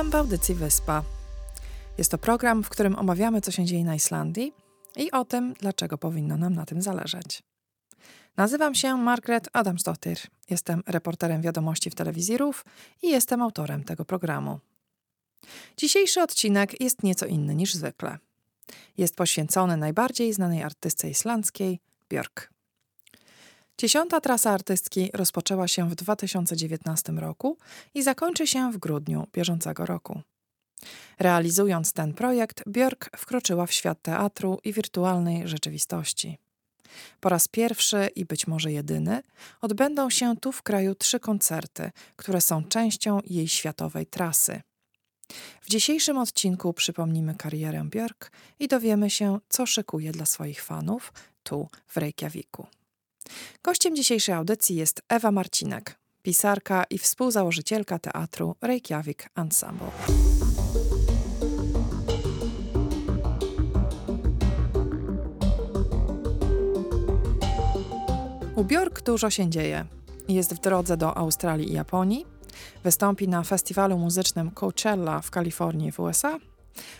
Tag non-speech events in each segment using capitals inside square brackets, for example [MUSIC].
Witam w audycji Wyspa. Jest to program, w którym omawiamy, co się dzieje na Islandii i o tym, dlaczego powinno nam na tym zależeć. Nazywam się Margaret Adamsdottir. Jestem reporterem wiadomości w telewizji RUF i jestem autorem tego programu. Dzisiejszy odcinek jest nieco inny niż zwykle. Jest poświęcony najbardziej znanej artystce islandzkiej Björk. Dziesiąta trasa artystki rozpoczęła się w 2019 roku i zakończy się w grudniu bieżącego roku. Realizując ten projekt, Björk wkroczyła w świat teatru i wirtualnej rzeczywistości. Po raz pierwszy i być może jedyny odbędą się tu w kraju trzy koncerty, które są częścią jej światowej trasy. W dzisiejszym odcinku przypomnimy karierę Björk i dowiemy się, co szykuje dla swoich fanów tu w Reykjaviku. Gościem dzisiejszej audycji jest Ewa Marcinek, pisarka i współzałożycielka teatru Reykjavik Ensemble. U Björk dużo się dzieje. Jest w drodze do Australii i Japonii, wystąpi na festiwalu muzycznym Coachella w Kalifornii w USA,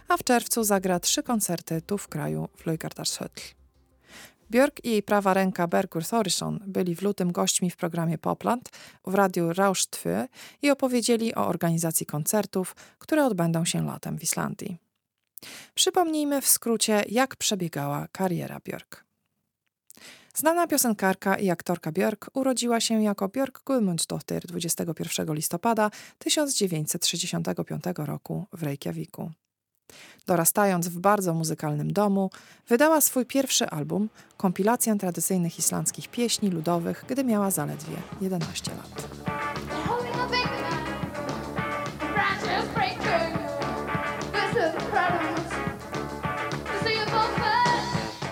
a w czerwcu zagra trzy koncerty tu w kraju w Leugardarshöll. Björk i jej prawa ręka Bergur Thorisson byli w lutym gośćmi w programie Popland w radiu Rausch 2 i opowiedzieli o organizacji koncertów, które odbędą się latem w Islandii. Przypomnijmy w skrócie, jak przebiegała kariera Björk. Znana piosenkarka i aktorka Björk urodziła się jako Björk Guðmundsdóttir 21 listopada 1965 roku w Reykjaviku. Dorastając w bardzo muzykalnym domu, wydała swój pierwszy album, kompilację tradycyjnych islandzkich pieśni ludowych, gdy miała zaledwie 11 lat.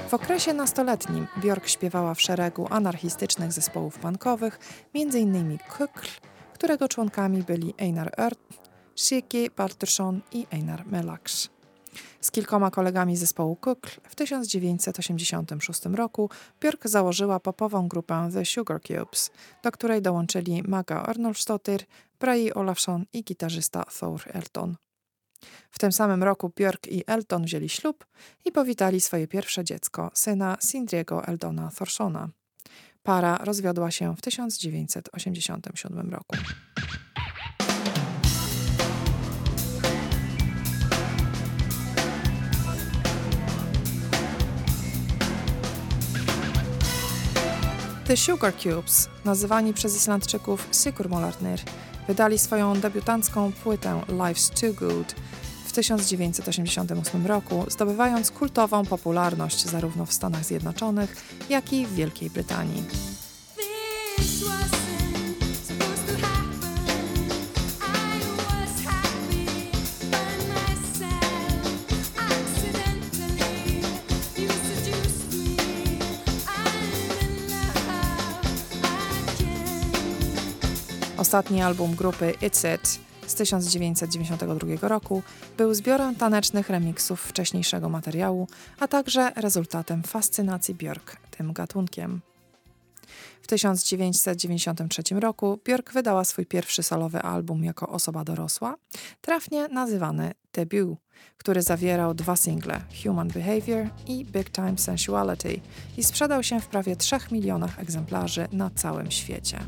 W okresie nastoletnim Björk śpiewała w szeregu anarchistycznych zespołów punkowych, m.in. Kukl, którego członkami byli Einar Ört, Shiki Baldursson i Einar Melaks. Z kilkoma kolegami zespołu Kukl w 1986 roku Björk założyła popową grupę The Sugar Cubes, do której dołączyli Maga Arnolfsdottir, Brai Olafsson i gitarzysta Thor Elton. W tym samym roku Björk i Elton wzięli ślub i powitali swoje pierwsze dziecko, syna Sindriego Eldona Thorsona. Para rozwiodła się w 1987 roku. The Sugar Cubes, nazywani przez Islandczyków Sigurmolarnir, wydali swoją debiutancką płytę Life's Too Good w 1988 roku, zdobywając kultową popularność zarówno w Stanach Zjednoczonych, jak i w Wielkiej Brytanii. Ostatni album grupy It's It z 1992 roku był zbiorem tanecznych remiksów wcześniejszego materiału, a także rezultatem fascynacji Björk tym gatunkiem. W 1993 roku Björk wydała swój pierwszy solowy album jako osoba dorosła, trafnie nazywany Debut, który zawierał dwa single Human Behavior i Big Time Sensuality i sprzedał się w prawie 3 milionach egzemplarzy na całym świecie.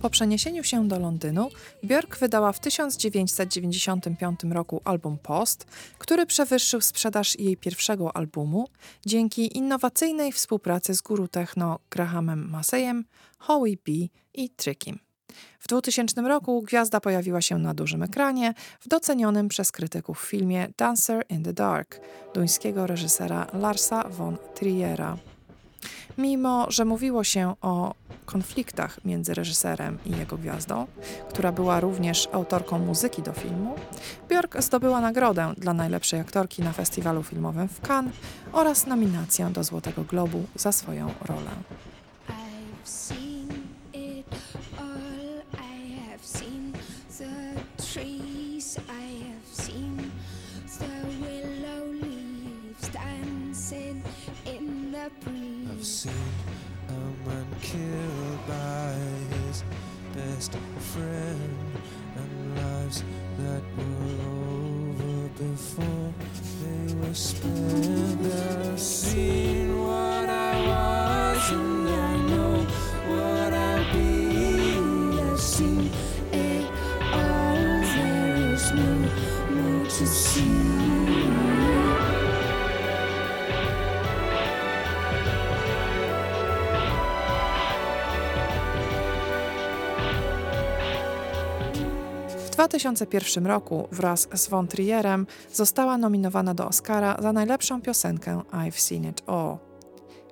Po przeniesieniu się do Londynu, Björk wydała w 1995 roku album Post, który przewyższył sprzedaż jej pierwszego albumu dzięki innowacyjnej współpracy z guru techno Grahamem Masseyem, Howie B i Trickim. W 2000 roku gwiazda pojawiła się na dużym ekranie w docenionym przez krytyków filmie Dancer in the Dark duńskiego reżysera Larsa von Triera. Mimo, że mówiło się o konfliktach między reżyserem i jego gwiazdą, która była również autorką muzyki do filmu, Björk zdobyła nagrodę dla najlepszej aktorki na festiwalu filmowym w Cannes oraz nominację do Złotego Globu za swoją rolę. I've seen a man killed by his best friend, and lives that were over before they were spent. I've seen what I was. 2001 roku wraz z Von Trierem została nominowana do Oscara za najlepszą piosenkę I've Seen It All.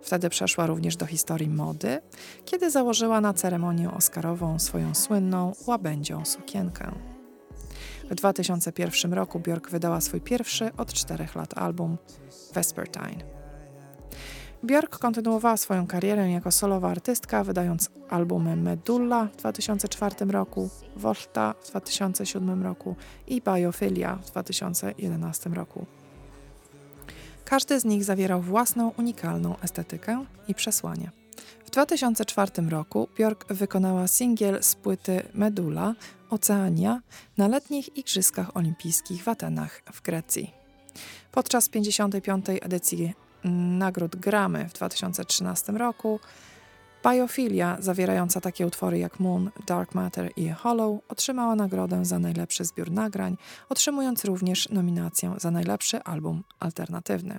Wtedy przeszła również do historii mody, kiedy założyła na ceremonię oscarową swoją słynną łabędzią sukienkę. W 2001 roku Björk wydała swój pierwszy od czterech lat album Vespertine. Björk kontynuowała swoją karierę jako solowa artystka, wydając albumy Medulla w 2004 roku, Volta w 2007 roku i Biophilia w 2011 roku. Każdy z nich zawierał własną, unikalną estetykę i przesłanie. W 2004 roku Björk wykonała singiel z płyty Medulla Oceania na letnich Igrzyskach Olimpijskich w Atenach w Grecji. Podczas 55. edycji nagród Gramy w 2013 roku. Biofilia, zawierająca takie utwory jak Moon, Dark Matter i Hollow, otrzymała nagrodę za najlepszy zbiór nagrań, otrzymując również nominację za najlepszy album alternatywny.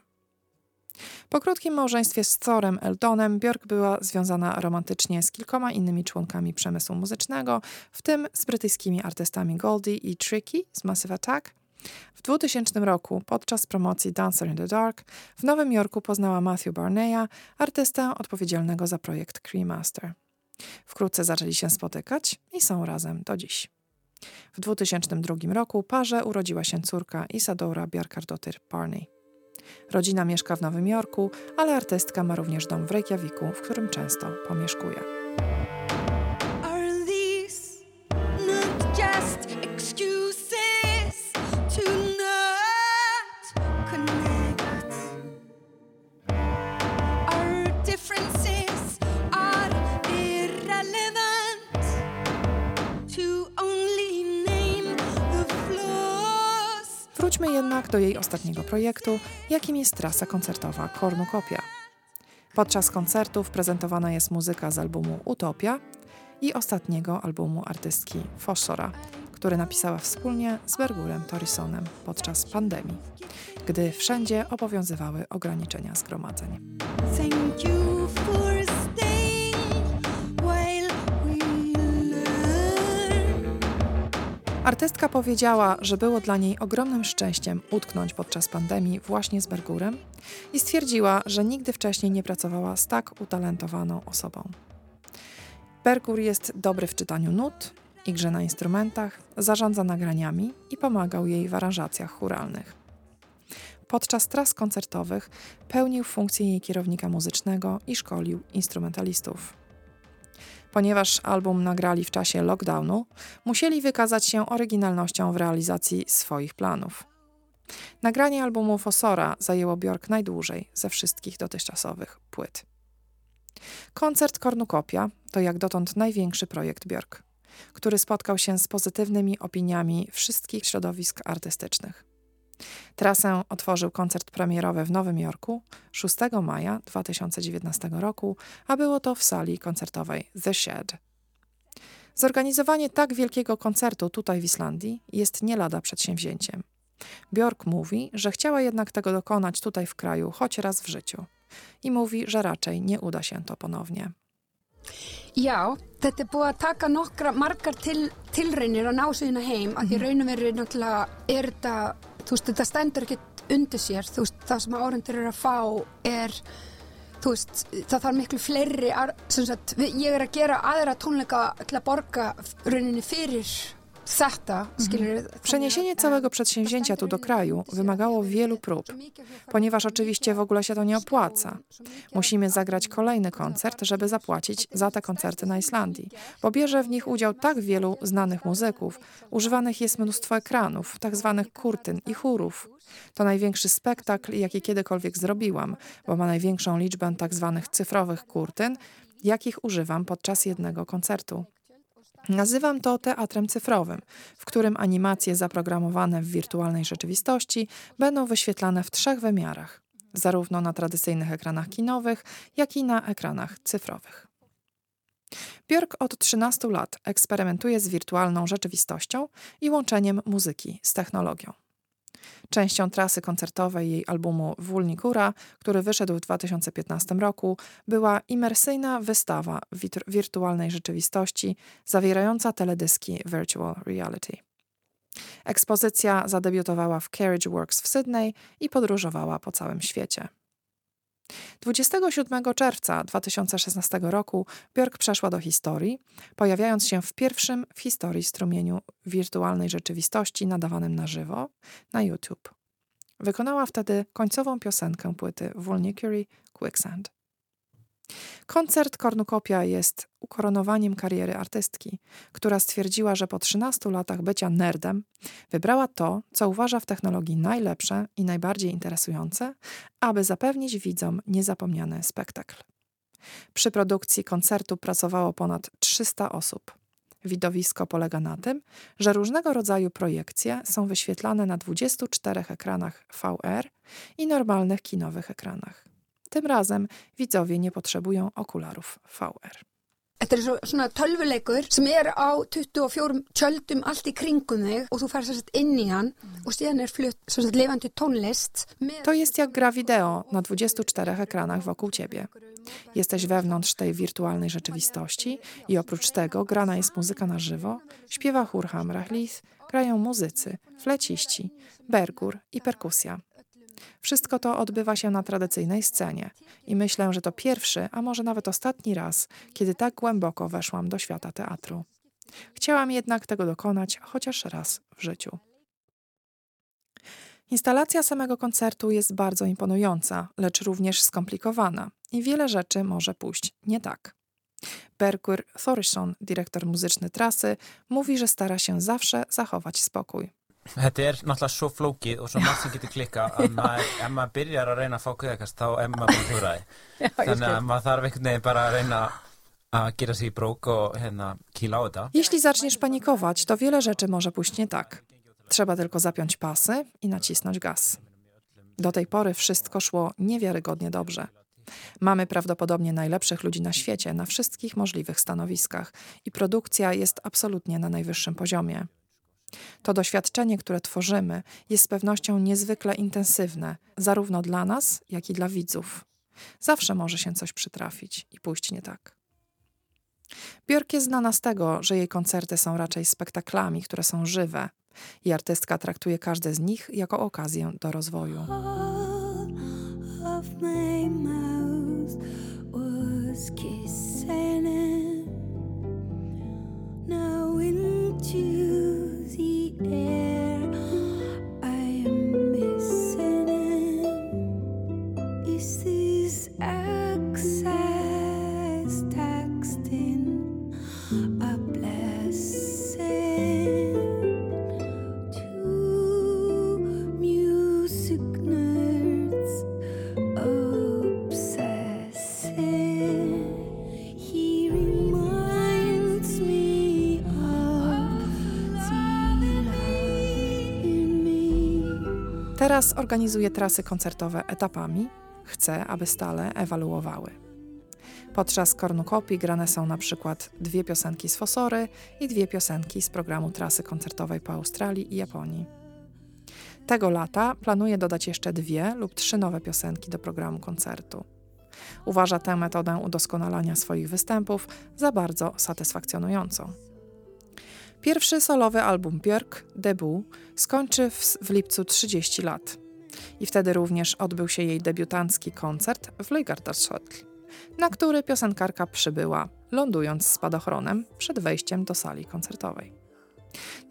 Po krótkim małżeństwie z Thorem Eldonem Björk była związana romantycznie z kilkoma innymi członkami przemysłu muzycznego, w tym z brytyjskimi artystami Goldie i Tricky z Massive Attack, w 2000 roku, podczas promocji Dancer in the Dark, w Nowym Jorku poznała Matthew Barneya, artystę odpowiedzialnego za projekt Cremaster. Wkrótce zaczęli się spotykać i są razem do dziś. W 2002 roku parze urodziła się córka Isadora Bjarkardotyr Barney. Rodzina mieszka w Nowym Jorku, ale artystka ma również dom w Reykjaviku, w którym często pomieszkuje. Wróćmy jednak do jej ostatniego projektu, jakim jest trasa koncertowa Kornukopia. Podczas koncertów prezentowana jest muzyka z albumu Utopia i ostatniego albumu artystki Fossora, który napisała wspólnie z Bergurem Torisonem podczas pandemii, gdy wszędzie obowiązywały ograniczenia zgromadzeń. Artystka powiedziała, że było dla niej ogromnym szczęściem utknąć podczas pandemii właśnie z Bergurem i stwierdziła, że nigdy wcześniej nie pracowała z tak utalentowaną osobą. Bergur jest dobry w czytaniu nut i grze na instrumentach, zarządza nagraniami i pomagał jej w aranżacjach churalnych. Podczas tras koncertowych pełnił funkcję jej kierownika muzycznego i szkolił instrumentalistów. Ponieważ album nagrali w czasie lockdownu, musieli wykazać się oryginalnością w realizacji swoich planów. Nagranie albumu Fosora zajęło Björk najdłużej ze wszystkich dotychczasowych płyt. Koncert Kornukopia to jak dotąd największy projekt Björk, który spotkał się z pozytywnymi opiniami wszystkich środowisk artystycznych. Trasę otworzył koncert premierowy w Nowym Jorku 6 maja 2019 roku, a było to w sali koncertowej The Shed. Zorganizowanie tak wielkiego koncertu tutaj w Islandii jest nie lada przedsięwzięciem. Björk mówi, że chciała jednak tego dokonać tutaj w kraju choć raz w życiu. I mówi, że raczej nie uda się to ponownie. Já, þetta er búið að taka nokkra margar til, tilreynir að ná síðan heim að því mhm. raunum verið náttúrulega er þetta þú veist, þetta stendur ekkert undir sér, þú veist, það sem áhendur eru að fá er, þú veist, það þarf miklu fleiri, sagt, ég er að gera aðra tónleika til að borga rauninni fyrir. Przeniesienie całego przedsięwzięcia tu do kraju wymagało wielu prób, ponieważ oczywiście w ogóle się to nie opłaca. Musimy zagrać kolejny koncert, żeby zapłacić za te koncerty na Islandii, bo bierze w nich udział tak wielu znanych muzyków, używanych jest mnóstwo ekranów, tak zwanych kurtyn i chórów. To największy spektakl, jaki kiedykolwiek zrobiłam, bo ma największą liczbę tak zwanych cyfrowych kurtyn jakich używam podczas jednego koncertu. Nazywam to teatrem cyfrowym, w którym animacje zaprogramowane w wirtualnej rzeczywistości będą wyświetlane w trzech wymiarach, zarówno na tradycyjnych ekranach kinowych, jak i na ekranach cyfrowych. Björk od 13 lat eksperymentuje z wirtualną rzeczywistością i łączeniem muzyki z technologią. Częścią trasy koncertowej jej albumu Wulnikura, który wyszedł w 2015 roku, była imersyjna wystawa wirtualnej rzeczywistości zawierająca teledyski Virtual Reality. Ekspozycja zadebiutowała w Carriage Works w Sydney i podróżowała po całym świecie. 27 czerwca 2016 roku Björk przeszła do historii, pojawiając się w pierwszym w historii strumieniu wirtualnej rzeczywistości nadawanym na żywo na YouTube. Wykonała wtedy końcową piosenkę płyty Vulnicary Quicksand. Koncert Kornukopia jest ukoronowaniem kariery artystki, która stwierdziła, że po 13 latach bycia nerdem wybrała to, co uważa w technologii najlepsze i najbardziej interesujące, aby zapewnić widzom niezapomniany spektakl. Przy produkcji koncertu pracowało ponad 300 osób. Widowisko polega na tym, że różnego rodzaju projekcje są wyświetlane na 24 ekranach VR i normalnych kinowych ekranach. Tym razem widzowie nie potrzebują okularów VR. Þetta er svo, svona tölvuleikur sem er á 24 tjöldum allt í kringum þig og þú fær sérst inn í hann og síðan er flutt sérst levandi tónlist. To jest jak gra wideo na 24 ekranach wokół ciebie. Jesteś wewnątrz tej wirtualnej rzeczywistości i oprócz tego grana jest muzyka na żywo, śpiewa chór Hamrachlis, grają muzycy, fleciści, bergur i perkusja. Wszystko to odbywa się na tradycyjnej scenie i myślę, że to pierwszy, a może nawet ostatni raz, kiedy tak głęboko weszłam do świata teatru. Chciałam jednak tego dokonać chociaż raz w życiu. Instalacja samego koncertu jest bardzo imponująca, lecz również skomplikowana i wiele rzeczy może pójść nie tak. Bergur Thorisson, dyrektor muzyczny trasy, mówi, że stara się zawsze zachować spokój. Þetta er náttúrulega svo flókið og svo margt sem getur klikka að maður, ef maður byrjar að reyna að fá kuðakast þá er maður bara hljóraði. Þannig að maður þarf einhvern veginn bara að reyna að gera sig í brók og hérna kýla á þetta. Jeśli zaczniesz panikować, to wiele rzeczy może pójść nie tak. Trzeba tylko zapiąć pasy i nacisnąć gaz. Do tej pory wszystko szło niewiarygodnie dobrze. Mamy prawdopodobnie najlepszych ludzi na świecie na wszystkich możliwych stanowiskach i produkcja jest absolutnie na najwyższym poziomie. To doświadczenie, które tworzymy, jest z pewnością niezwykle intensywne, zarówno dla nas, jak i dla widzów. Zawsze może się coś przytrafić i pójść nie tak. Björk jest znana z tego, że jej koncerty są raczej spektaklami, które są żywe, i artystka traktuje każde z nich jako okazję do rozwoju. Now into It Teraz organizuje trasy koncertowe etapami. Chce, aby stale ewaluowały. Podczas kornukopii grane są na przykład dwie piosenki z Fosory i dwie piosenki z programu trasy koncertowej po Australii i Japonii. Tego lata planuje dodać jeszcze dwie lub trzy nowe piosenki do programu koncertu. Uważa tę metodę udoskonalania swoich występów za bardzo satysfakcjonującą. Pierwszy solowy album Björk, Debut, skończy w, w lipcu 30 lat. I wtedy również odbył się jej debiutancki koncert w Legardarshotel, na który piosenkarka przybyła, lądując spadochronem przed wejściem do sali koncertowej.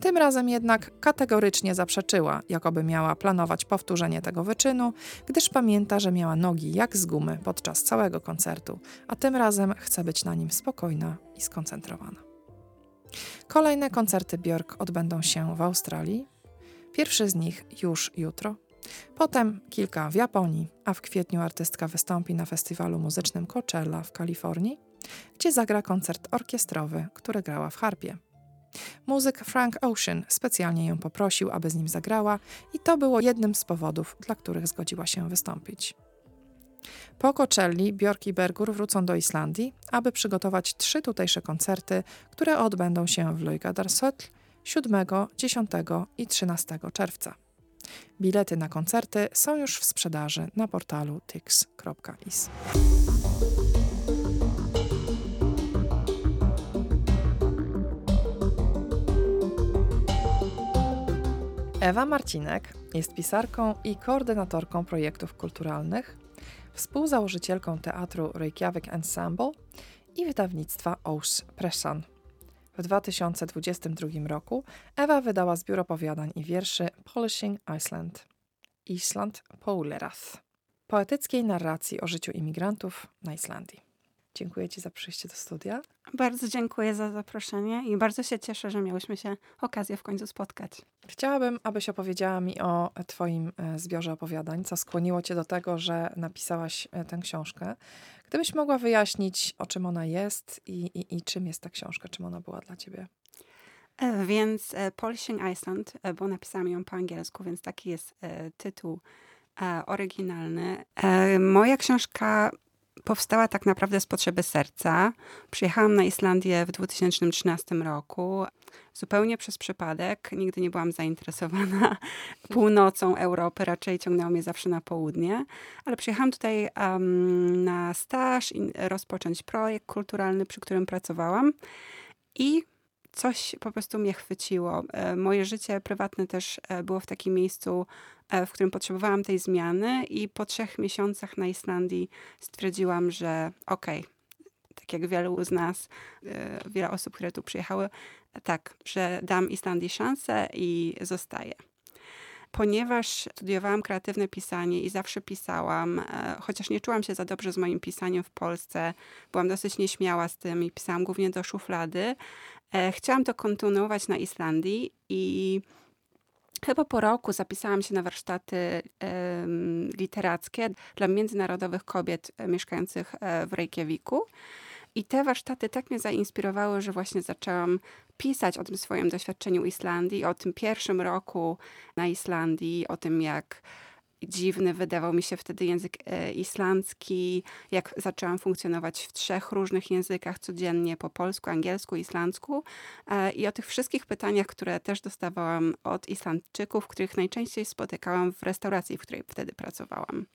Tym razem jednak kategorycznie zaprzeczyła, jakoby miała planować powtórzenie tego wyczynu, gdyż pamięta, że miała nogi jak z gumy podczas całego koncertu, a tym razem chce być na nim spokojna i skoncentrowana. Kolejne koncerty Björk odbędą się w Australii. Pierwszy z nich już jutro. Potem kilka w Japonii, a w kwietniu artystka wystąpi na festiwalu muzycznym Coachella w Kalifornii, gdzie zagra koncert orkiestrowy, który grała w harpie. Muzyk Frank Ocean specjalnie ją poprosił, aby z nim zagrała, i to było jednym z powodów, dla których zgodziła się wystąpić. Po Coachelli Björk i Bergur wrócą do Islandii, aby przygotować trzy tutejsze koncerty, które odbędą się w Løgadarsöll 7, 10 i 13 czerwca. Bilety na koncerty są już w sprzedaży na portalu tix.is. Ewa Marcinek jest pisarką i koordynatorką projektów kulturalnych, współzałożycielką teatru Reykjavik Ensemble i wydawnictwa Ous Pressan. W 2022 roku Ewa wydała zbiór opowiadań i wierszy Polishing Iceland Island Poulerath poetyckiej narracji o życiu imigrantów na Islandii. Dziękuję Ci za przyjście do studia. Bardzo dziękuję za zaproszenie i bardzo się cieszę, że miałyśmy się okazję w końcu spotkać. Chciałabym, abyś opowiedziała mi o Twoim e, zbiorze opowiadań, co skłoniło Cię do tego, że napisałaś e, tę książkę. Gdybyś mogła wyjaśnić, o czym ona jest i, i, i czym jest ta książka, czym ona była dla Ciebie? E, więc Polishing Iceland, bo napisałam ją po angielsku, więc taki jest tytuł oryginalny. Moja książka powstała tak naprawdę z potrzeby serca. Przyjechałam na Islandię w 2013 roku. Zupełnie przez przypadek. Nigdy nie byłam zainteresowana [LAUGHS] północą Europy, raczej ciągnęło mnie zawsze na południe. Ale przyjechałam tutaj um, na staż i rozpocząć projekt kulturalny, przy którym pracowałam. I coś po prostu mnie chwyciło. E, moje życie prywatne też e, było w takim miejscu, e, w którym potrzebowałam tej zmiany, i po trzech miesiącach na Islandii stwierdziłam, że okej, okay, tak jak wielu z nas, wiele osób, które tu przyjechały, tak, że dam Islandii szansę i zostaję. Ponieważ studiowałam kreatywne pisanie i zawsze pisałam, chociaż nie czułam się za dobrze z moim pisaniem w Polsce, byłam dosyć nieśmiała z tym i pisałam głównie do szuflady, chciałam to kontynuować na Islandii i chyba po roku zapisałam się na warsztaty literackie dla międzynarodowych kobiet e, mieszkających e, w Reykjaviku. I te warsztaty tak mnie zainspirowały, że właśnie zaczęłam pisać o tym swoim doświadczeniu Islandii, o tym pierwszym roku na Islandii, o tym jak dziwny wydawał mi się wtedy język e, islandzki, jak zaczęłam funkcjonować w trzech różnych językach codziennie, po polsku, angielsku, islandzku e, i o tych wszystkich pytaniach, które też dostawałam od Islandczyków, których najczęściej spotykałam w restauracji, w której wtedy pracowałam.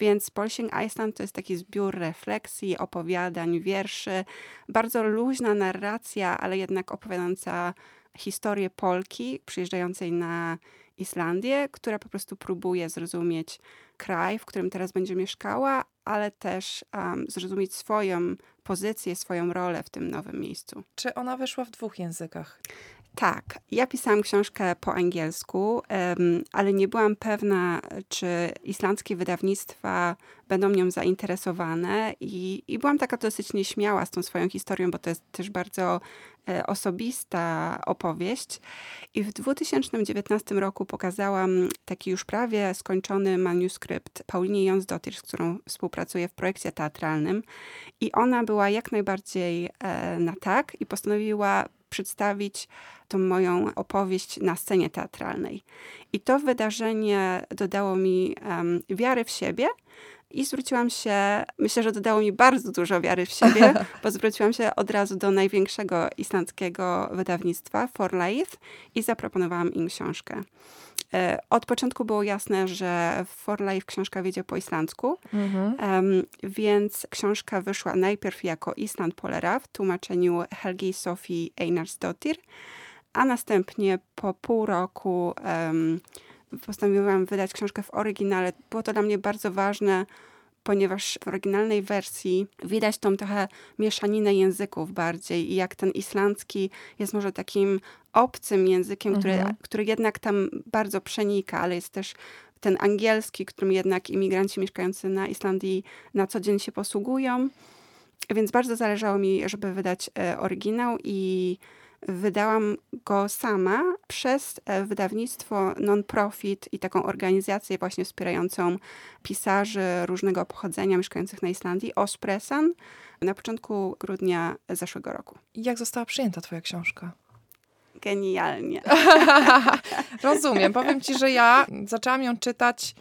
Więc Polsing Iceland to jest taki zbiór refleksji, opowiadań, wierszy, bardzo luźna narracja, ale jednak opowiadająca historię Polki przyjeżdżającej na Islandię, która po prostu próbuje zrozumieć kraj, w którym teraz będzie mieszkała, ale też um, zrozumieć swoją pozycję, swoją rolę w tym nowym miejscu. Czy ona wyszła w dwóch językach? Tak, ja pisałam książkę po angielsku, ale nie byłam pewna, czy islandzkie wydawnictwa będą nią zainteresowane i, i byłam taka dosyć nieśmiała z tą swoją historią, bo to jest też bardzo e, osobista opowieść. I w 2019 roku pokazałam taki już prawie skończony manuskrypt Paulinie Jonsdottir, z którą współpracuję w projekcie teatralnym. I ona była jak najbardziej e, na tak i postanowiła przedstawić tą moją opowieść na scenie teatralnej. I to wydarzenie dodało mi um, wiary w siebie, i zwróciłam się, myślę, że dodało mi bardzo dużo wiary w siebie, [LAUGHS] bo zwróciłam się od razu do największego islandzkiego wydawnictwa, For Life, i zaproponowałam im książkę. E, od początku było jasne, że For Life książka wiedzie po islandzku, mhm. więc książka wyszła najpierw jako Island Polera w tłumaczeniu Helgi Sofii Einarsdottir, a następnie po pół roku postanowiłam wydać książkę w oryginale. Było to dla mnie bardzo ważne, ponieważ w oryginalnej wersji widać tą trochę mieszaninę języków bardziej i jak ten islandzki jest może takim obcym językiem, mhm. który, który jednak tam bardzo przenika, ale jest też ten angielski, którym jednak imigranci mieszkający na Islandii na co dzień się posługują. Więc bardzo zależało mi, żeby wydać e, oryginał i Wydałam go sama przez e, wydawnictwo non-profit i taką organizację właśnie wspierającą pisarzy różnego pochodzenia mieszkających na Islandii, Ospresan. na początku grudnia zeszłego roku. Jak została przyjęta twoja książka? Genialnie. [LAUGHS] Rozumiem. Powiem ci, że ja zaczęłam ją czytać,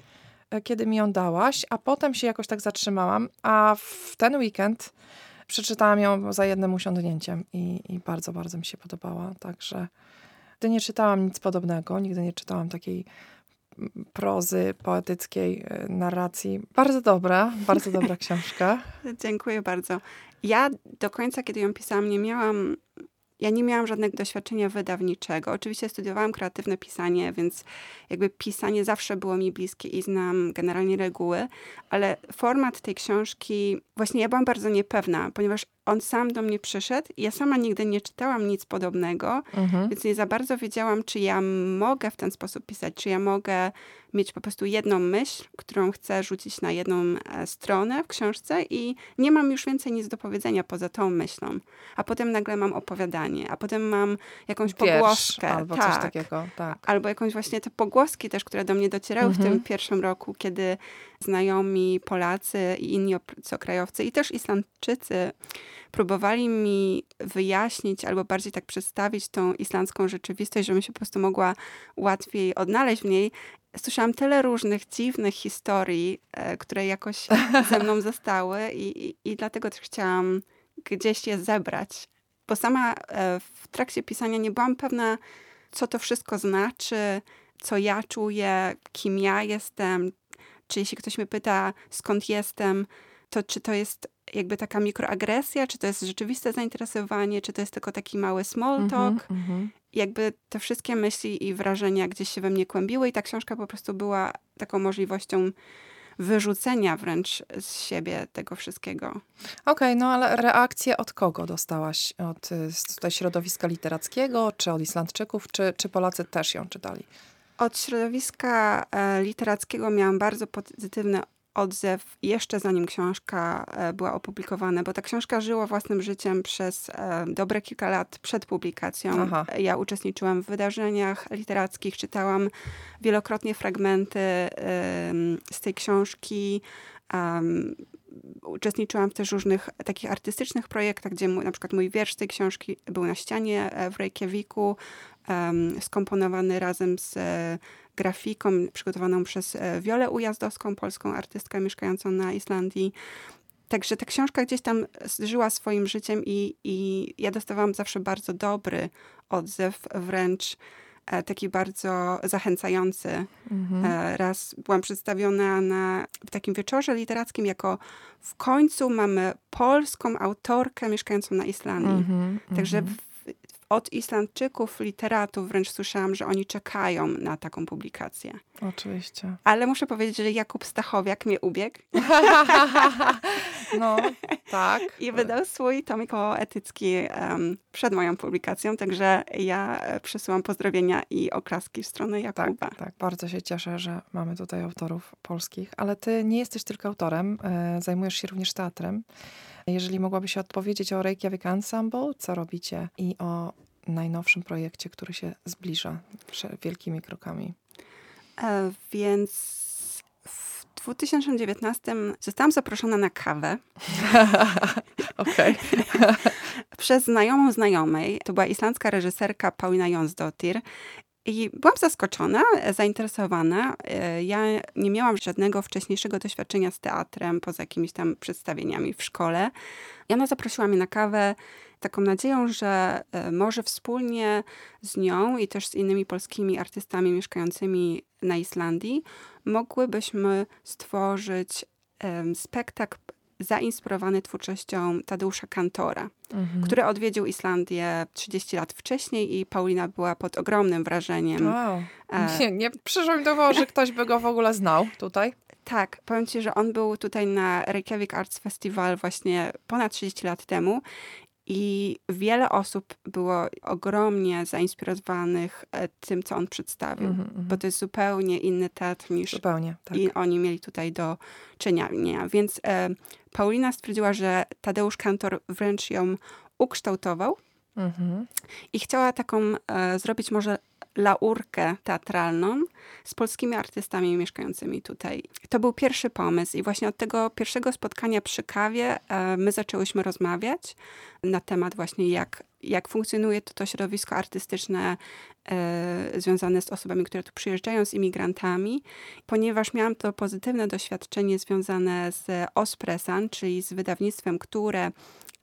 e, kiedy mi ją dałaś, a potem się jakoś tak zatrzymałam, a w ten weekend przeczytałam ją za jednym usiądnięciem i, i bardzo, bardzo mi się podobała. Także nigdy nie czytałam nic podobnego, nigdy nie czytałam takiej mm, prozy poetyckiej e, narracji. Bardzo dobra, bardzo dobra [LAUGHS] książka. Dziękuję bardzo. Ja do końca, kiedy ją pisałam, nie miałam ja nie miałam żadnego doświadczenia wydawniczego. Oczywiście studiowałam kreatywne pisanie, więc jakby pisanie zawsze było mi bliskie i znam generalnie reguły, ale format tej książki, właśnie ja byłam bardzo niepewna, ponieważ on sam do mnie przyszedł. Ja sama nigdy nie czytałam nic podobnego, mhm. więc nie za bardzo wiedziałam, czy ja mogę w ten sposób pisać, czy ja mogę mieć po prostu jedną myśl, którą chcę rzucić na jedną e, stronę w książce i nie mam już więcej nic do powiedzenia poza tą myślą. A potem nagle mam opowiadanie, a potem mam jakąś Wiersz, pogłoskę. Albo tak, coś takiego, tak. Albo jakąś właśnie te pogłoski też, które do mnie docierały mhm. w tym mhm. pierwszym roku, kiedy znajomi Polacy i inni obcokrajowcy i też Islandczycy próbowali mi wyjaśnić albo bardziej tak przedstawić tą islandzką rzeczywistość, żebym się po prostu mogła łatwiej odnaleźć w niej. Słyszałam tyle różnych dziwnych historii, e, które jakoś [LAUGHS] ze mną zostały i, i, i dlatego też chciałam gdzieś je zebrać. Bo sama e, w trakcie pisania nie byłam pewna, co to wszystko znaczy, co ja czuję, kim ja jestem, czy jeśli ktoś mnie pyta, skąd jestem, to czy to jest jakby taka mikroagresja, czy to jest rzeczywiste zainteresowanie, czy to jest tylko taki mały small mhm, talk. Mm -hmm. Jakby te wszystkie myśli i wrażenia gdzieś się we mnie kłębiły i ta książka po prostu była taką możliwością wyrzucenia wręcz z siebie tego wszystkiego. Okej, okay, no ale reakcje od kogo dostałaś? Od tutaj środowiska literackiego, czy od Islandczyków, czy, czy Polacy też ją czytali? Od środowiska e, literackiego miałam bardzo pozytywne odzew jeszcze zanim książka e, była opublikowana, bo ta książka żyła własnym życiem przez e, dobre kilka lat przed publikacją. Aha. Ja uczestniczyłam w wydarzeniach literackich, czytałam wielokrotnie fragmenty z tej książki. Uczestniczyłam w też różnych takich artystycznych projektach, gdzie mój, na przykład mój wiersz z tej książki był na ścianie w Reykjaviku, skomponowany razem z grafiką przygotowaną przez Wiolę Ujazdowską, polską artystkę mieszkającą na Islandii. Także ta książka gdzieś tam żyła swoim życiem i, i ja dostawałam zawsze bardzo dobry odzew, wręcz e, taki bardzo zachęcający. Mhm. E, raz byłam przedstawiona na, w takim wieczorze literackim jako w końcu mamy polską autorkę mieszkającą na Islandii. Mhm, Także mhm od Islandczyków, literatów wręcz słyszałam, że oni czekają na taką publikację. Oczywiście. Ale muszę powiedzieć, że Jakub Stachowiak mnie ubiegł. [LAUGHS] no, tak. I wydał swój tomik poetycki um, przed moją publikacją, także ja e, przesyłam pozdrowienia i oklaski w stronę Jakuba. Tak, tak, bardzo się cieszę, że mamy tutaj autorów polskich, ale ty nie jesteś tylko autorem, e, zajmujesz się również teatrem. Jeżeli mogłabyś odpowiedzieć o Reykjavik Ensemble, co robicie i o najnowszym projekcie, który się zbliża wielkimi krokami. E, więc w 2019 zostałam zaproszona na kawę. [LAUGHS] Okej. [LAUGHS] Przez znajomą znajomej. To była islandzka reżyserka Paulina Jonsdottir i byłam zaskoczona, zainteresowana. E, ja nie miałam żadnego wcześniejszego doświadczenia z teatrem, poza jakimiś tam przedstawieniami w szkole. I ona zaprosiła mnie na kawę taką nadzieją, że e, może wspólnie z nią i też z innymi polskimi artystami mieszkającymi na Islandii mogłybyśmy stworzyć spektakl zainspirowany twórczością Tadeusza Kantora, mhm. który odwiedził Islandię 30 lat wcześniej i Paulina była pod ogromnym wrażeniem. Wow. E... Nie, nie przyszło mi do głowy, że ktoś by go w ogóle znał tutaj. Tak, powiem ci, że on był tutaj na Reykjavik Arts Festival właśnie ponad 30 lat temu i wiele osób było ogromnie zainspirowanych e, tym, co on przedstawił, mm -hmm. bo to jest zupełnie inny teatr niż zupełnie, tak. i oni mieli tutaj do czynienia. Więc e, Paulina stwierdziła, że Tadeusz Kantor wręcz ją ukształtował mm -hmm. i chciała taką e, zrobić może laurkę teatralną z polskimi artystami mieszkającymi tutaj. To był pierwszy pomysł i właśnie od tego pierwszego spotkania przy kawie e, my zaczęłyśmy rozmawiać na temat właśnie jak, jak funkcjonuje to, to środowisko artystyczne e, związane z osobami, które tu przyjeżdżają, z imigrantami, ponieważ miałam to pozytywne doświadczenie związane z Ospresan, czyli z wydawnictwem, które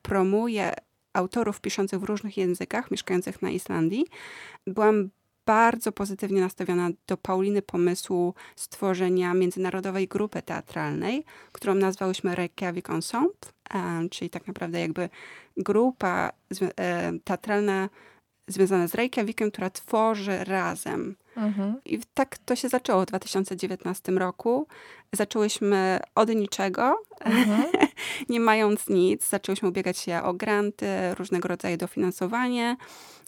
promuje autorów piszących w różnych językach, mieszkających na Islandii. Byłam bardzo pozytywnie nastawiona do Pauliny pomysłu stworzenia międzynarodowej grupy teatralnej, którą nazwałyśmy Reykjavik Ensemble, czyli tak naprawdę jakby grupa e, teatralna związana z Reykjavikiem, która tworzy razem. Mhm. I tak to się zaczęło w 2019 roku. Zaczęłyśmy od niczego, mhm. [LAUGHS] nie mając nic. Zaczęłyśmy ubiegać się o granty, różnego rodzaju dofinansowanie.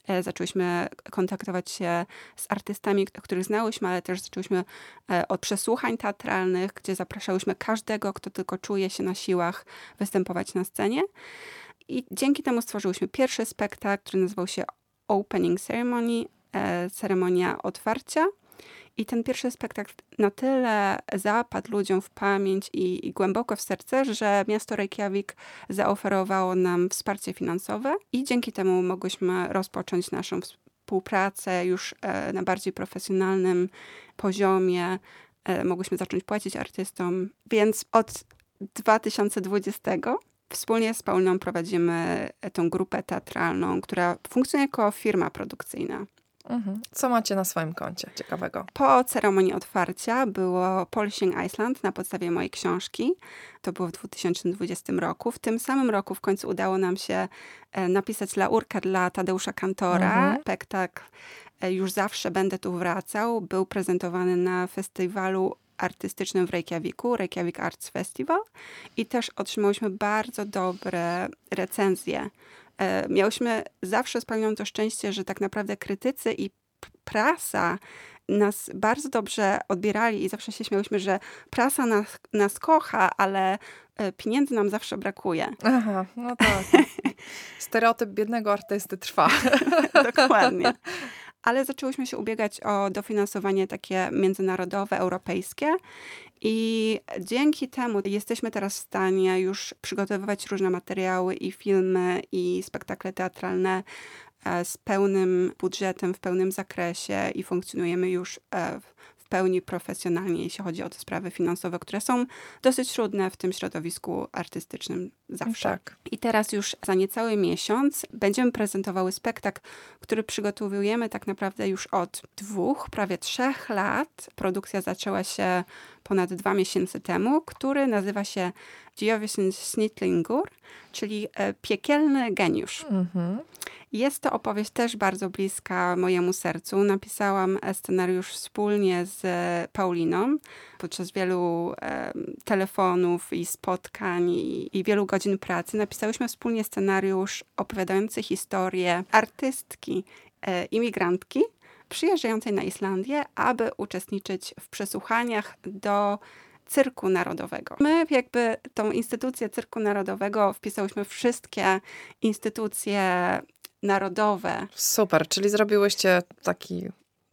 E, zaczęłyśmy kontaktować się z artystami, których znałyśmy, ale też zaczęłyśmy e, od przesłuchań teatralnych, gdzie zapraszałyśmy każdego, kto tylko czuje się na siłach występować na scenie. I dzięki temu stworzyłyśmy pierwszy spektakl, który nazywał się Opening Ceremony, e, ceremonia otwarcia. I ten pierwszy spektakl na tyle zapadł ludziom w pamięć i, i, głęboko w serce, że miasto Reykjavik zaoferowało nam wsparcie finansowe i dzięki temu mogłyśmy rozpocząć naszą współpracę już e, na bardziej profesjonalnym poziomie. E, mogłyśmy zacząć płacić artystom, więc od 2020 Wspólnie z Pauliną prowadzimy tą grupę teatralną, która funkcjonuje jako firma produkcyjna. Mhm. Co macie na swoim koncie ciekawego? Po ceremonii otwarcia było Polishing Iceland na podstawie mojej książki. To było w 2020 roku. W tym samym roku w końcu udało nam się e, napisać laurkę dla Tadeusza Kantora. Mhm. Spektakl e, Już zawsze będę tu wracał. Był prezentowany na festiwalu artystycznym w Reykjaviku, Reykjavik Arts Festival i też otrzymałyśmy bardzo dobre recenzje miałyśmy zawsze spełnione to szczęście, że tak naprawdę krytycy i prasa nas bardzo dobrze odbierali i zawsze się śmiałyśmy, że prasa nas, nas kocha, ale e, pieniędzy nam zawsze brakuje. Aha, no tak. [LAUGHS] Stereotyp biednego artysty trwa. [LAUGHS] Dokładnie. [LAUGHS] Ale zaczęłyśmy się ubiegać o dofinansowanie takie międzynarodowe, europejskie. I dzięki temu jesteśmy teraz w stanie już przygotowywać różne materiały i filmy, i spektakle teatralne e, z pełnym budżetem, w pełnym zakresie i funkcjonujemy już e, w pełni profesjonalnie, jeśli chodzi o te sprawy finansowe, które są dosyć trudne w tym środowisku artystycznym zawsze. Tak. I teraz już za niecały miesiąc będziemy prezentowały spektakl, który przygotowujemy tak naprawdę już od dwóch, prawie trzech lat. Produkcja zaczęła się ponad dwa miesiące temu, który nazywa się Diovision Snitlingur, czyli e, Piekielny Geniusz. Mhm. Jest to opowieść też bardzo bliska mojemu sercu. Napisałam e, scenariusz wspólnie z e, Pauliną podczas wielu e, telefonów i spotkań i, i, wielu godzin pracy. Napisałyśmy wspólnie scenariusz opowiadający historię artystki, e, imigrantki przyjeżdżającej na Islandię, aby uczestniczyć w przesłuchaniach do Cyrku Narodowego. My jakby tą instytucję Cyrku Narodowego wpisałyśmy wszystkie instytucje narodowe. Super, czyli zrobiłyście taki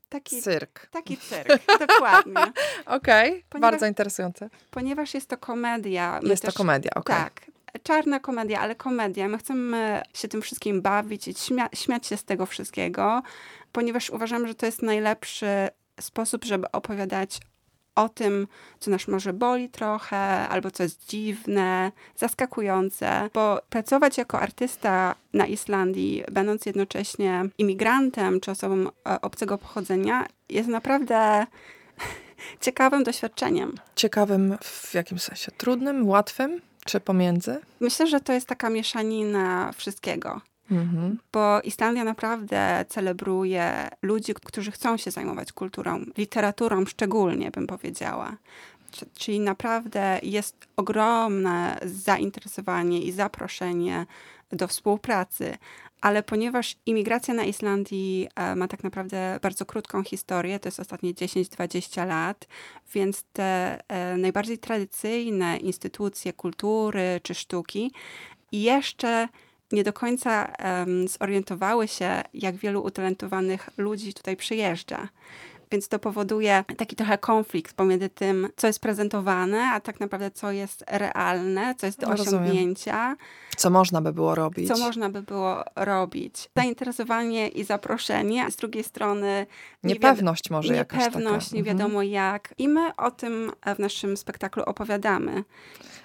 Taki cyrk. Taki cyrk, [LAUGHS] dokładnie. Okej, okay, bardzo interesujące. Ponieważ jest to komedia. Jest też, to komedia, okej. Okay. Tak, czarna komedia, ale komedia. My chcemy się tym wszystkim bawić i śmia śmiać się z tego wszystkiego, ponieważ uważam, że to jest najlepszy sposób, żeby opowiadać o tym, co nas może boli trochę, albo co jest dziwne, zaskakujące, bo pracować jako artysta na Islandii, będąc jednocześnie imigrantem czy osobą e, obcego pochodzenia, jest naprawdę [LAUGHS] ciekawym doświadczeniem. Ciekawym w jakim sensie? Trudnym, łatwym? Czy pomiędzy? Myślę, że to jest taka mieszanina wszystkiego. Mhm. Bo Islandia naprawdę celebruje ludzi, którzy chcą się zajmować kulturą, literaturą szczególnie, bym powiedziała. Czyli naprawdę jest ogromne zainteresowanie i zaproszenie do współpracy. Ale ponieważ imigracja na Islandii e, ma tak naprawdę bardzo krótką historię, to jest ostatnie 10-20 lat, więc te e, najbardziej tradycyjne instytucje kultury czy sztuki jeszcze nie do końca zorientowały się, jak wielu utalentowanych ludzi tutaj przyjeżdża. Więc to powoduje taki trochę konflikt pomiędzy tym, co jest prezentowane, a tak naprawdę co jest realne, co jest do Rozumiem. osiągnięcia. Co można by było robić? Co można by było robić? Zainteresowanie i zaproszenie, a z drugiej strony nie Niepewność może jakaś taka. niepewność, nie Mhm. wiadomo jak. I my o tym w naszym spektaklu opowiadamy.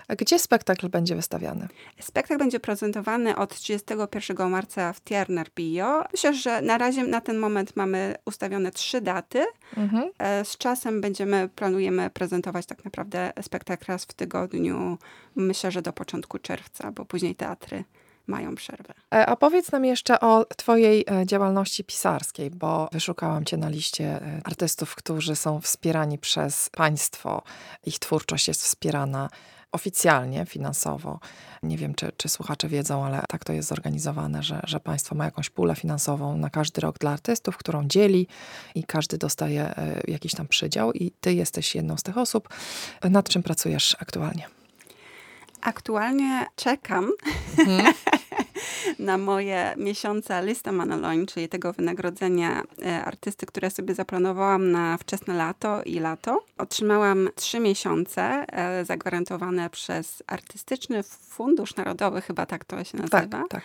Gdzie spektakl będzie wystawiany? Spektakl będzie prezentowany od 31 marca w Tierner Bio. Myślę, że na razie na ten moment mamy ustawione trzy daty. Mhm. E, Z czasem będziemy, planujemy prezentować tak naprawdę spektakl raz w tygodniu. Myślę, że do początku czerwca, bo później teatry mają przerwę. E, A powiedz nam jeszcze o Twojej e, działalności pisarskiej, bo wyszukałam Cię na liście e, artystów, którzy są wspierani przez państwo. Ich twórczość jest wspierana oficjalnie, finansowo. Nie wiem, czy, czy słuchacze wiedzą, ale tak to jest zorganizowane, że, że państwo ma jakąś pulę finansową na każdy rok dla artystów, którą dzieli i każdy dostaje e, jakiś tam przydział i Ty jesteś jedną z tych osób. Nad czym pracujesz aktualnie? Aktualnie czekam [LAUGHS] na moje miesiące lista Manaloń, czyli tego wynagrodzenia e, artysty, które sobie zaplanowałam na wczesne lato i lato. Otrzymałam trzy miesiące e, zagwarantowane przez Artystyczny Fundusz Narodowy, chyba tak to się nazywa. Tak, tak.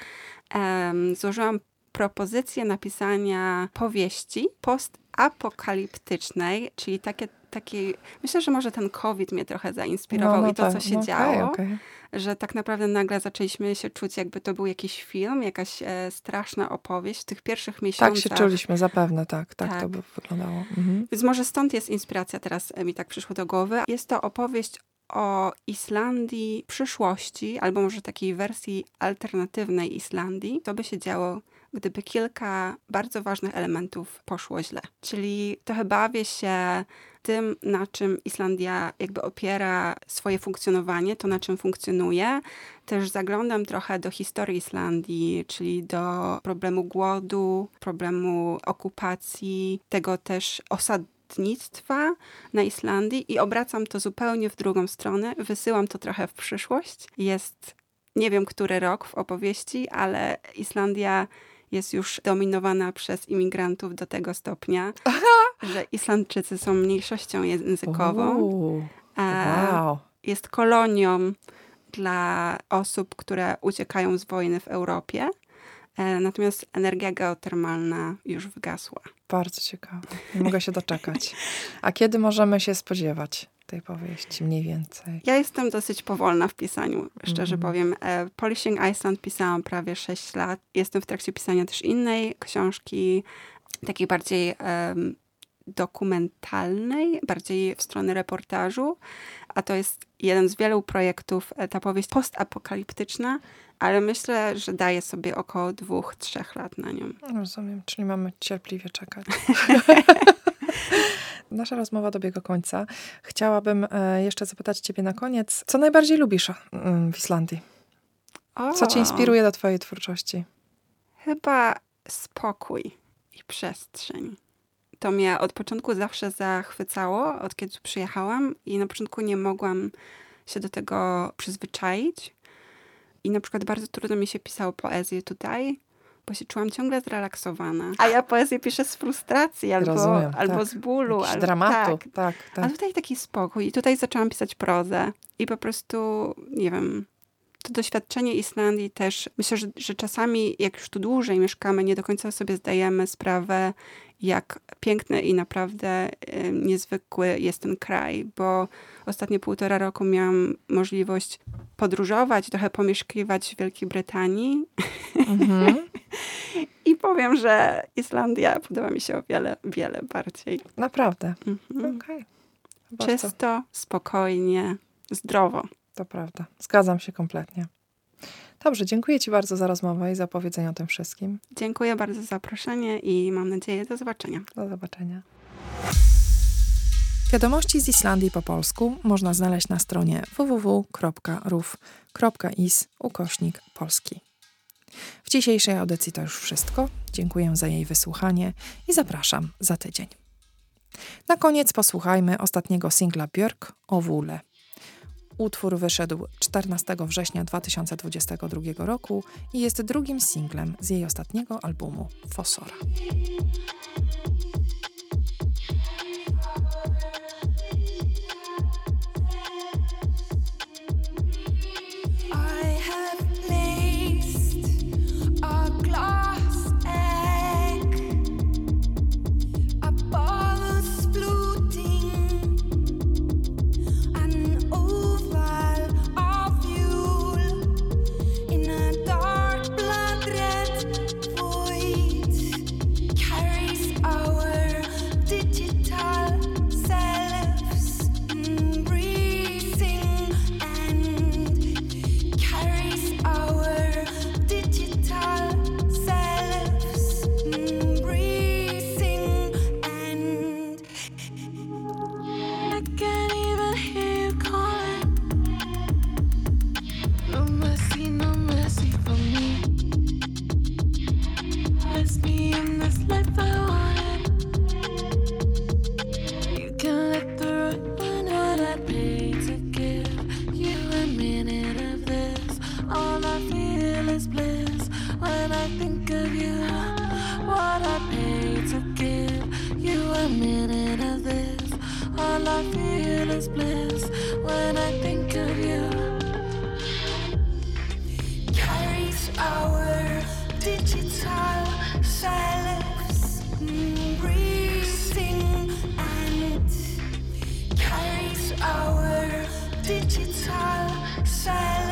Złożyłam propozycję napisania powieści postapokaliptycznej, czyli takie, takiej, myślę, że może ten COVID mnie trochę zainspirował i to, co tak. się No, działo, okej. że tak naprawdę nagle zaczęliśmy się czuć, jakby to był jakiś film, jakaś e, straszna opowieść w tych pierwszych Tak miesiącach. się czuliśmy, zapewne, tak, tak, Tak. to by wyglądało. Mhm. Więc może stąd jest inspiracja, teraz e, mi tak przyszło do głowy. Jest to opowieść o Islandii przyszłości, albo może takiej wersji alternatywnej Islandii. Co by się działo, gdyby kilka bardzo ważnych elementów poszło źle. Czyli trochę bawię się tym, na czym Islandia jakby opiera swoje funkcjonowanie, to na czym funkcjonuje. Też zaglądam trochę do historii Islandii, czyli do problemu głodu, problemu okupacji, tego też osadnictwa na Islandii i obracam to zupełnie w drugą stronę. Wysyłam to trochę w przyszłość. Jest nie wiem, który rok w opowieści, ale Islandia jest już dominowana przez imigrantów do tego stopnia, że Islandczycy są mniejszością językową. Uuu, wow. Jest kolonią dla osób, które uciekają z wojny w Europie. E, Natomiast energia geotermalna już wygasła. Bardzo ciekawe. Nie mogę się doczekać. A kiedy możemy się spodziewać tej powieści mniej więcej? Ja jestem dosyć powolna w pisaniu, szczerze Mhm. powiem. E, Polishing Iceland pisałam prawie 6 lat. Jestem w trakcie pisania też innej książki, takiej bardziej em, dokumentalnej, bardziej w stronę reportażu, a to jest jeden z wielu projektów, e, ta powieść postapokaliptyczna, ale myślę, że daje sobie około dwóch, trzech lat na nią. Rozumiem, czyli mamy cierpliwie czekać. [LAUGHS] Nasza rozmowa dobiega końca. Chciałabym e, jeszcze zapytać Ciebie na koniec, co najbardziej lubisz mm, w Islandii? Co Cię inspiruje do Twojej twórczości? Chyba spokój i przestrzeń. To mnie od początku zawsze zachwycało, od kiedy przyjechałam i na początku nie mogłam się do tego przyzwyczaić. I na przykład bardzo trudno mi się pisało poezję tutaj, bo się czułam ciągle zrelaksowana. A ja poezję piszę z frustracji albo, Rozumiem, albo tak. z bólu. Jakiś albo, dramatu. Tak, Tak, tak. a tutaj taki spokój. I tutaj zaczęłam pisać prozę. I po prostu, nie wiem, to doświadczenie Islandii też, myślę, że, że czasami, jak już tu dłużej mieszkamy, nie do końca sobie zdajemy sprawę, jak piękny i naprawdę y, niezwykły jest ten kraj, bo ostatnie półtora roku miałam możliwość podróżować, trochę pomieszkiwać w Wielkiej Brytanii Mhm. [LAUGHS] i powiem, że Islandia podoba mi się o wiele, wiele bardziej. Naprawdę. Mhm. Okej. Bardzo. Czysto, spokojnie, zdrowo. To prawda. Zgadzam się kompletnie. Dobrze, dziękuję Ci bardzo za rozmowę i za opowiedzenie o tym wszystkim. Dziękuję bardzo za zaproszenie i mam nadzieję do zobaczenia. Do zobaczenia. Wiadomości z Islandii po polsku można znaleźć na stronie www.ruf.is ukośnik polski. W dzisiejszej audycji to już wszystko. Dziękuję za jej wysłuchanie i zapraszam za tydzień. Na koniec posłuchajmy ostatniego singla Björk o Wule. Utwór wyszedł 14 września 2022 roku i jest drugim singlem z jej ostatniego albumu Fosora. is bliss when I think of you. What I pay to give you a minute of this. All I feel is bliss when I think of you. Carries our digital silence breathing and carries our digital silence.